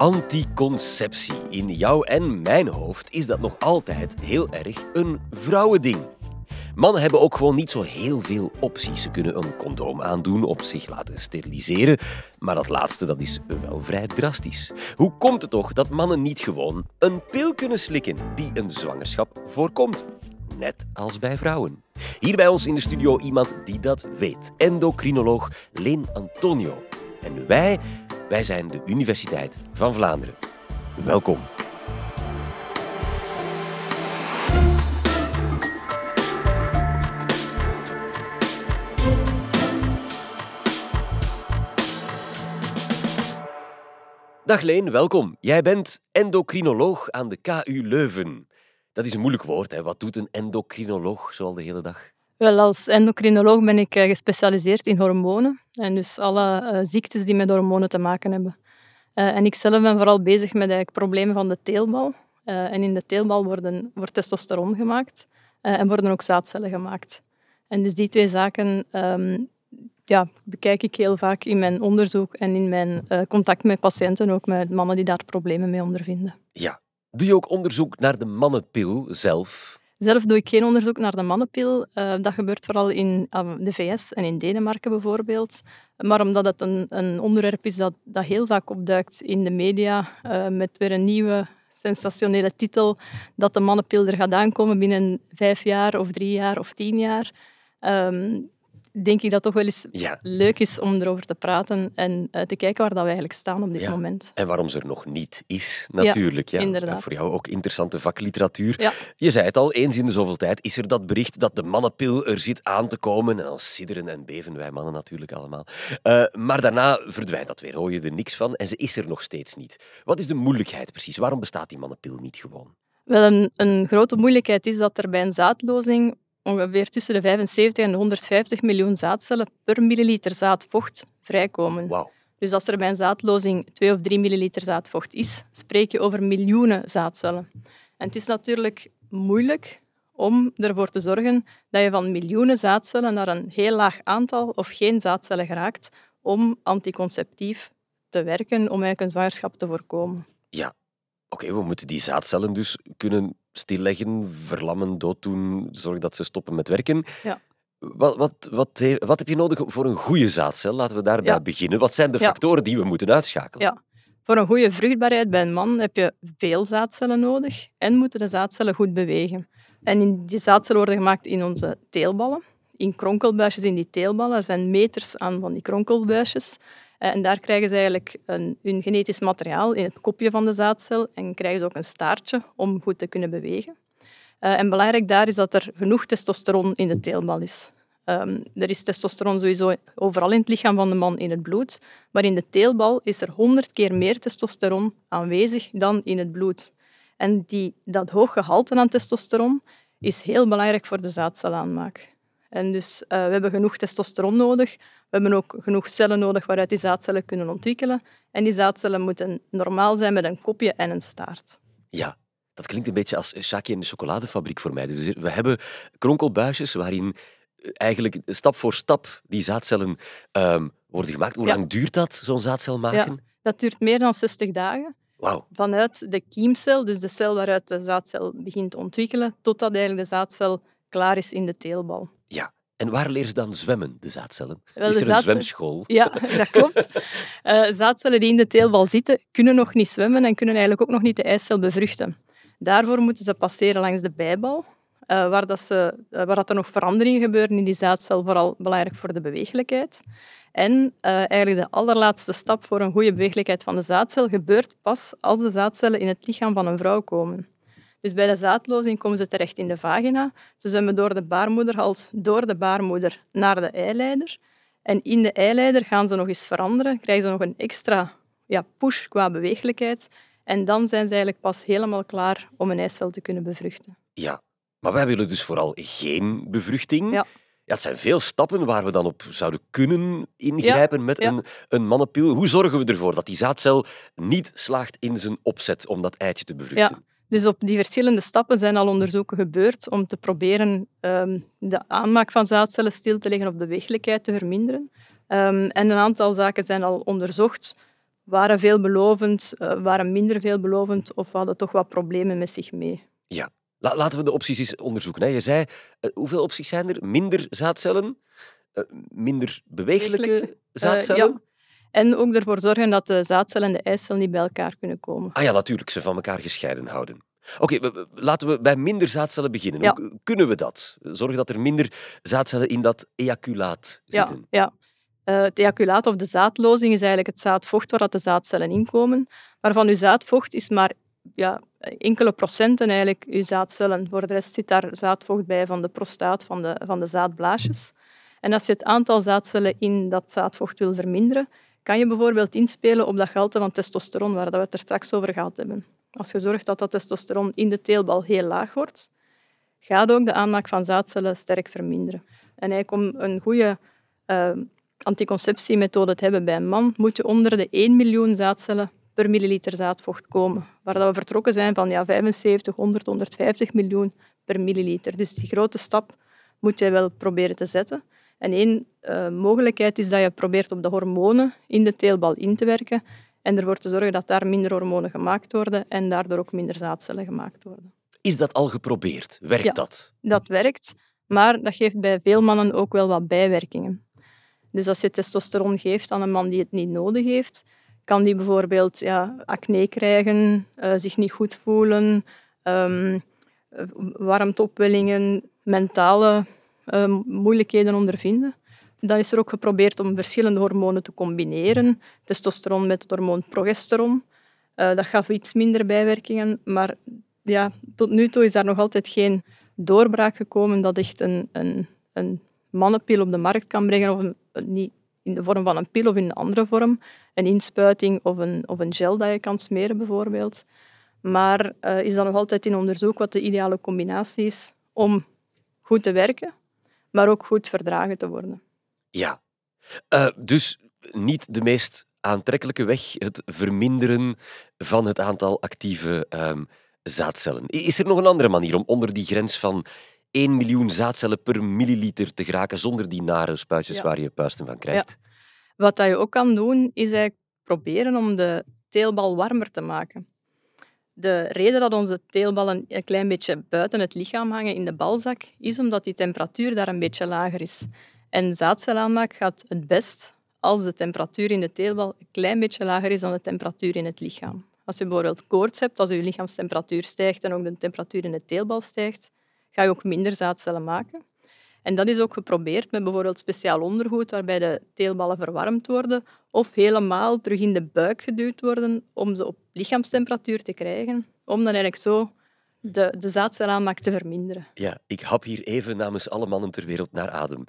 Anticonceptie. In jouw en mijn hoofd is dat nog altijd heel erg een vrouwending. Mannen hebben ook gewoon niet zo heel veel opties. Ze kunnen een condoom aandoen of zich laten steriliseren, maar dat laatste dat is wel vrij drastisch. Hoe komt het toch dat mannen niet gewoon een pil kunnen slikken die een zwangerschap voorkomt? Net als bij vrouwen. Hier bij ons in de studio iemand die dat weet. Endocrinoloog Leen Antonio. En wij, wij zijn de Universiteit van Vlaanderen. Welkom. Dag Leen, welkom. Jij bent endocrinoloog aan de KU Leuven. Dat is een moeilijk woord. Hè? Wat doet een endocrinoloog zoal de hele dag? Wel, als endocrinoloog ben ik eh, gespecialiseerd in hormonen. En dus alle uh, ziektes die met hormonen te maken hebben. Uh, en ik zelf ben vooral bezig met eigenlijk problemen van de teelbal. En in de teelbal worden, wordt testosteron gemaakt en worden ook zaadcellen gemaakt. En dus die twee zaken um, ja, bekijk ik heel vaak in mijn onderzoek en in mijn contact met patiënten, ook met mannen die daar problemen mee ondervinden. Ja. Doe je ook onderzoek naar de mannenpil zelf? Zelf doe ik geen onderzoek naar de mannenpil. Uh, dat gebeurt vooral in uh, de VS en in Denemarken bijvoorbeeld. Maar omdat het een, een onderwerp is dat, dat heel vaak opduikt in de media, uh, met weer een nieuwe sensationele titel, dat de mannenpil er gaat aankomen binnen vijf jaar of drie jaar of tien jaar. Um, denk ik dat het toch wel eens ja. leuk is om erover te praten en uh, te kijken waar dat we eigenlijk staan op dit ja. moment. En waarom ze er nog niet is, natuurlijk. Ja, inderdaad. voor jou ook interessante vakliteratuur. Je zei het al, eens in de zoveel tijd is er dat bericht dat de mannenpil er zit aan te komen. En dan sidderen en beven wij mannen natuurlijk allemaal. Uh, maar daarna verdwijnt dat weer, hoor je er niks van. En ze is er nog steeds niet. Wat is de moeilijkheid precies? Waarom bestaat die mannenpil niet gewoon? Wel, een, een grote moeilijkheid is dat er bij een zaadlozing ongeveer tussen de 75 en de 150 miljoen zaadcellen per milliliter zaadvocht vrijkomen. Wow. Dus als er bij een zaadlozing 2 of 3 milliliter zaadvocht is, spreek je over miljoenen zaadcellen. En het is natuurlijk moeilijk om ervoor te zorgen dat je van miljoenen zaadcellen naar een heel laag aantal of geen zaadcellen geraakt om anticonceptief te werken, om eigenlijk een zwangerschap te voorkomen. Ja, oké, we moeten die zaadcellen dus kunnen stilleggen, verlammen, dooddoen, zorgen dat ze stoppen met werken. Ja. Wat, wat, wat, wat, heb je nodig voor een goede zaadcel? Laten we daarbij ja. beginnen. Wat zijn de factoren die we moeten uitschakelen? Ja. Voor een goede vruchtbaarheid bij een man heb je veel zaadcellen nodig en moeten de zaadcellen goed bewegen. En die zaadcellen worden gemaakt in onze teelballen, in kronkelbuisjes in die teelballen. Er zijn meters aan van die kronkelbuisjes. Eh, en daar krijgen ze eigenlijk een, hun genetisch materiaal in het kopje van de zaadcel en krijgen ze ook een staartje om goed te kunnen bewegen. Uh, en belangrijk daar is dat er genoeg testosteron in de teelbal is. Um, er is testosteron sowieso overal in het lichaam van de man in het bloed, maar in de teelbal is er honderd keer meer testosteron aanwezig dan in het bloed. En die, dat hoog gehalte aan testosteron is heel belangrijk voor de zaadcelaanmaak. En dus uh, we hebben genoeg testosteron nodig we hebben ook genoeg cellen nodig waaruit die zaadcellen kunnen ontwikkelen. En die zaadcellen moeten normaal zijn met een kopje en een staart. Ja, dat klinkt een beetje als Shaki in de chocoladefabriek voor mij. Dus we hebben kronkelbuisjes waarin eigenlijk stap voor stap die zaadcellen um, worden gemaakt. Hoe ja. lang duurt dat, zo'n zaadcel maken? Ja, dat duurt meer dan 60 dagen. Wow. Vanuit de kiemcel, dus de cel waaruit de zaadcel begint te ontwikkelen, totdat eigenlijk de zaadcel klaar is in de teelbal. Ja, en waar leren ze dan zwemmen, de zaadcellen? Wel, is er een zwemschool? Ja, dat klopt. Uh, zaadcellen die in de teelbal zitten, kunnen nog niet zwemmen en kunnen eigenlijk ook nog niet de eicel bevruchten. Daarvoor moeten ze passeren langs de bijbal, uh, waar, dat ze, uh, waar dat er nog veranderingen gebeuren in die zaadcel, vooral belangrijk voor de beweeglijkheid. En eigenlijk de allerlaatste stap voor een goede beweeglijkheid van de zaadcel gebeurt pas als de zaadcellen in het lichaam van een vrouw komen. Dus bij de zaadlozing komen ze terecht in de vagina. Ze zwemmen door de baarmoederhals, door de baarmoeder naar de eileider. En in de eileider gaan ze nog eens veranderen, krijgen ze nog een extra ja, push qua beweeglijkheid. En dan zijn ze eigenlijk pas helemaal klaar om een eicel te kunnen bevruchten. Ja, maar wij willen dus vooral geen bevruchting. Ja. Ja, het zijn veel stappen waar we dan op zouden kunnen ingrijpen ja, met ja. Een, een mannenpil. Hoe zorgen we ervoor dat die zaadcel niet slaagt in zijn opzet om dat eitje te bevruchten? Ja. Dus op die verschillende stappen zijn al onderzoeken gebeurd om te proberen um, de aanmaak van zaadcellen stil te leggen of de weeglijkheid te verminderen. Um, en een aantal zaken zijn al onderzocht waren veelbelovend, uh, waren minder veelbelovend of hadden toch wat problemen met zich mee. Ja, laten we de opties eens onderzoeken. Je zei, uh, hoeveel opties zijn er? Minder zaadcellen, uh, minder bewegelijke zaadcellen? ja. En ook ervoor zorgen dat de zaadcel en de eicel niet bij elkaar kunnen komen. Ah ja, natuurlijk, ze van elkaar gescheiden houden. Oké, laten we bij minder zaadcellen beginnen. Hoe kunnen we dat? Zorgen dat er minder zaadcellen in dat ejaculaat zitten? Ja, ja. Uh, het ejaculaat of de zaadlozing is eigenlijk het zaadvocht waar de zaadcellen in komen. Maar van uw zaadvocht is maar ja, enkele procenten eigenlijk uw zaadcellen. Voor de rest zit daar zaadvocht bij van de prostaat, van de, van de zaadblaasjes. En als je het aantal zaadcellen in dat zaadvocht wil verminderen, kan je bijvoorbeeld inspelen op dat gehalte van testosteron, waar we het er straks over gehad hebben. Als je zorgt dat dat testosteron in de teelbal heel laag wordt, gaat ook de aanmaak van zaadcellen sterk verminderen. En eigenlijk om een goede uh, anticonceptiemethode te hebben bij een man, moet je onder de 1 miljoen zaadcellen per milliliter zaadvocht komen. Waar we vertrokken zijn van ja, 75, 100, 150 miljoen per milliliter. Dus die grote stap moet je wel proberen te zetten. En één uh, mogelijkheid is dat je probeert op de hormonen in de teelbal in te werken en ervoor te zorgen dat daar minder hormonen gemaakt worden en daardoor ook minder zaadcellen gemaakt worden. Is dat al geprobeerd? Werkt ja, dat? Dat werkt, maar dat geeft bij veel mannen ook wel wat bijwerkingen. Dus als je testosteron geeft aan een man die het niet nodig heeft, kan die bijvoorbeeld ja, acne krijgen, uh, zich niet goed voelen, um, warmteopwellingen, mentale moeilijkheden ondervinden. Dan is er ook geprobeerd om verschillende hormonen te combineren. Testosteron met het hormoon progesteron. Uh, dat gaf iets minder bijwerkingen, maar ja, tot nu toe is daar nog altijd geen doorbraak gekomen dat echt een, een, een mannenpil op de markt kan brengen, of niet in de vorm van een pil of in een andere vorm, een inspuiting of een, of een gel dat je kan smeren bijvoorbeeld. Maar uh, is dan nog altijd in onderzoek wat de ideale combinatie is om goed te werken, maar ook goed verdragen te worden. Ja, uh, dus niet de meest aantrekkelijke weg, het verminderen van het aantal actieve um, zaadcellen. Is er nog een andere manier om onder die grens van 1 miljoen zaadcellen per milliliter te geraken zonder die nare spuitjes ja. waar je puisten van krijgt? Ja. Wat dat je ook kan doen, is eigenlijk proberen om de teelbal warmer te maken. De reden dat onze teelballen een klein beetje buiten het lichaam hangen in de balzak, is omdat die temperatuur daar een beetje lager is. En zaadcelaanmaak gaat het best als de temperatuur in de teelbal een klein beetje lager is dan de temperatuur in het lichaam. Als je bijvoorbeeld koorts hebt, als je lichaamstemperatuur stijgt en ook de temperatuur in de teelbal stijgt, ga je ook minder zaadcellen maken. En dat is ook geprobeerd met bijvoorbeeld speciaal ondergoed waarbij de teelballen verwarmd worden of helemaal terug in de buik geduwd worden om ze op lichaamstemperatuur te krijgen, om dan eigenlijk zo de, de zaadcelaanmaak te verminderen. Ja, ik hap hier even namens alle mannen ter wereld naar adem.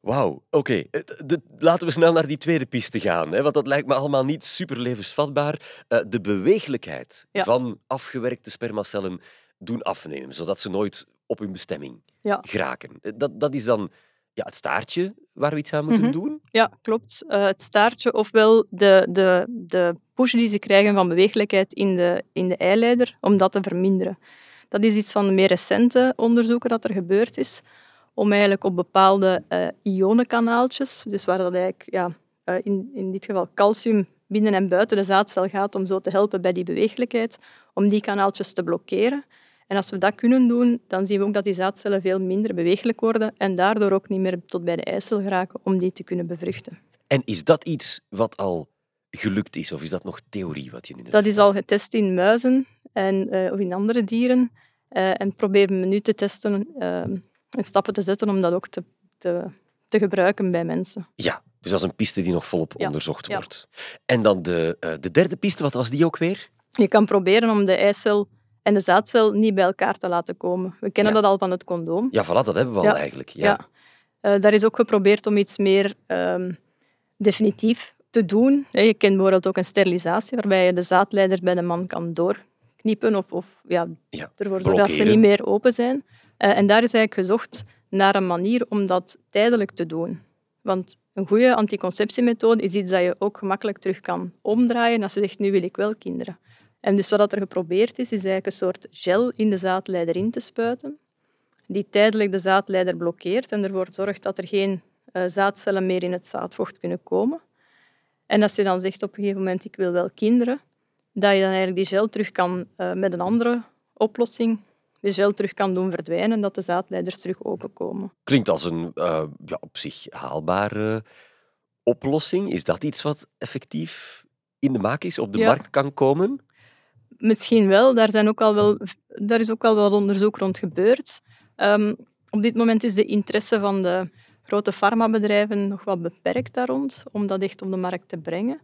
Wauw, oké. Eh, laten we snel naar die tweede piste gaan, hè, want dat lijkt me allemaal niet super levensvatbaar. Uh, de beweeglijkheid ja. van afgewerkte spermacellen doen afnemen, zodat ze nooit op hun bestemming ja. geraken. Eh, dat, dat is dan ja, het staartje waar we iets aan moeten mm -hmm. doen? Ja, klopt. Uh, het staartje ofwel de, de, de push die ze krijgen van beweeglijkheid in de, in de eileider, om dat te verminderen. Dat is iets van de meer recente onderzoeken dat er gebeurd is, om eigenlijk op bepaalde uh, ionenkanaaltjes, dus waar dat eigenlijk ja, uh, in, in dit geval calcium binnen en buiten de zaadcel gaat, om zo te helpen bij die beweeglijkheid, om die kanaaltjes te blokkeren. En als we dat kunnen doen, dan zien we ook dat die zaadcellen veel minder beweeglijk worden en daardoor ook niet meer tot bij de eicel geraken om die te kunnen bevruchten. En is dat iets wat al gelukt is, of is dat nog theorie wat je nu Dat is al getest in muizen en, uh, of in andere dieren. Uh, en proberen we nu te testen uh, en stappen te zetten om dat ook te, te, te, gebruiken bij mensen. Ja, dus dat is een piste die nog volop ja. onderzocht ja. wordt. En dan de, de derde piste, wat was die ook weer? Je kan proberen om de eicel en de zaadcel niet bij elkaar te laten komen. We kennen ja. dat al van het condoom. Ja, voilà, dat hebben we al eigenlijk. Ja. Uh, daar is ook geprobeerd om iets meer um, definitief te doen. Je kent bijvoorbeeld ook een sterilisatie, waarbij je de zaadleider bij de man kan doorknippen of, of ja, ja, ervoor zorgen dat ze niet meer open zijn. Uh, en daar is eigenlijk gezocht naar een manier om dat tijdelijk te doen. Want een goede anticonceptiemethode is iets dat je ook gemakkelijk terug kan omdraaien als je zegt, nu wil ik wel kinderen. En dus wat er geprobeerd is, is eigenlijk een soort gel in de zaadleider in te spuiten, die tijdelijk de zaadleider blokkeert en ervoor zorgt dat er geen uh, zaadcellen meer in het zaadvocht kunnen komen. En als je dan zegt op een gegeven moment, ik wil wel kinderen, dat je dan eigenlijk die gel terug kan uh, met een andere oplossing de gel terug kan doen verdwijnen, dat de zaadleiders terug openkomen. Klinkt als een uh, ja, op zich haalbare oplossing. Is dat iets wat effectief in de maak is, op de markt kan komen? Misschien wel. Daar, zijn ook al wel. daar is ook al wel onderzoek rond gebeurd. Um, op dit moment is de interesse van de grote farmabedrijven nog wat beperkt daar rond, om dat echt op de markt te brengen.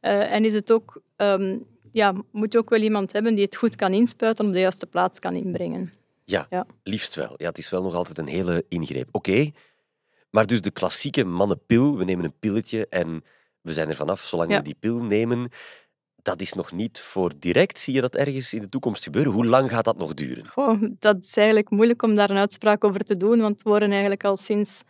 Uh, en is het ook um, ja, moet je ook wel iemand hebben die het goed kan inspuiten op de juiste plaats kan inbrengen. Ja, ja. liefst wel. Ja, het is wel nog altijd een hele ingreep. Oké, maar dus de klassieke mannenpil, we nemen een pilletje en we zijn er vanaf zolang we die pil nemen, dat is nog niet voor direct. Zie je dat ergens in de toekomst gebeuren? Hoe lang gaat dat nog duren? Oh, dat is eigenlijk moeilijk om daar een uitspraak over te doen, want we worden eigenlijk al sinds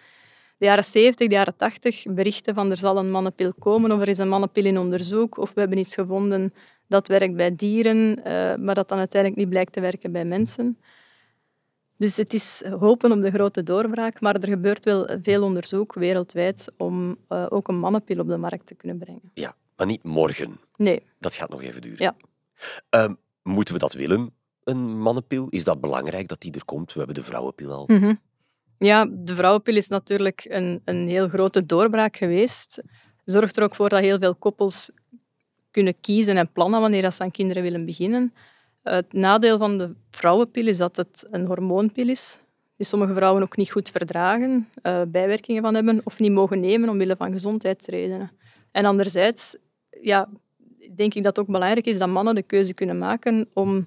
de jaren 70, de jaren 80 berichten van er zal een mannenpil komen of er is een mannenpil in onderzoek of we hebben iets gevonden dat werkt bij dieren, uh, maar dat dan uiteindelijk niet blijkt te werken bij mensen. Dus het is hopen op de grote doorbraak, maar er gebeurt wel veel onderzoek wereldwijd om uh, ook een mannenpil op de markt te kunnen brengen. Ja, maar niet morgen. Nee. Dat gaat nog even duren. Ja. Uh, moeten we dat willen, een mannenpil? Is dat belangrijk dat die er komt? We hebben de vrouwenpil al. Mm -hmm. Ja, de vrouwenpil is natuurlijk een, een heel grote doorbraak geweest. Zorgt er ook voor dat heel veel koppels kunnen kiezen en plannen wanneer ze aan kinderen willen beginnen. Het nadeel van de vrouwenpil is dat het een hormoonpil is, die sommige vrouwen ook niet goed verdragen, uh, bijwerkingen van hebben of niet mogen nemen omwille van gezondheidsredenen. En anderzijds ja, denk ik dat het ook belangrijk is dat mannen de keuze kunnen maken om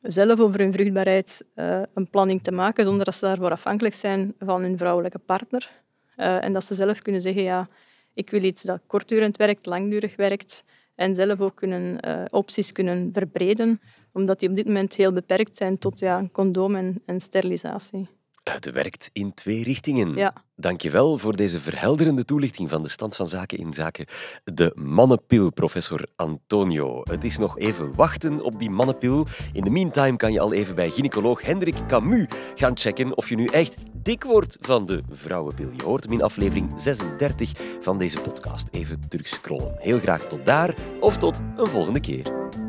zelf over hun vruchtbaarheid uh, een planning te maken, zonder dat ze daarvoor afhankelijk zijn van hun vrouwelijke partner. Uh, en dat ze zelf kunnen zeggen, ja, ik wil iets dat kortdurend werkt, langdurig werkt, en zelf ook kunnen, uh, opties kunnen verbreden, omdat die op dit moment heel beperkt zijn tot ja, condoom en, en sterilisatie. Het werkt in twee richtingen. Ja. Dankjewel voor deze verhelderende toelichting van de stand van zaken in zaken de mannenpil, professor Antonio. Het is nog even wachten op die mannenpil. In de meantime kan je al even bij gynaecoloog Hendrik Camus gaan checken of je nu echt dik wordt van de vrouwenpil. Je hoort hem in aflevering 36 van deze podcast. Even terugscrollen. Heel graag tot daar of tot een volgende keer.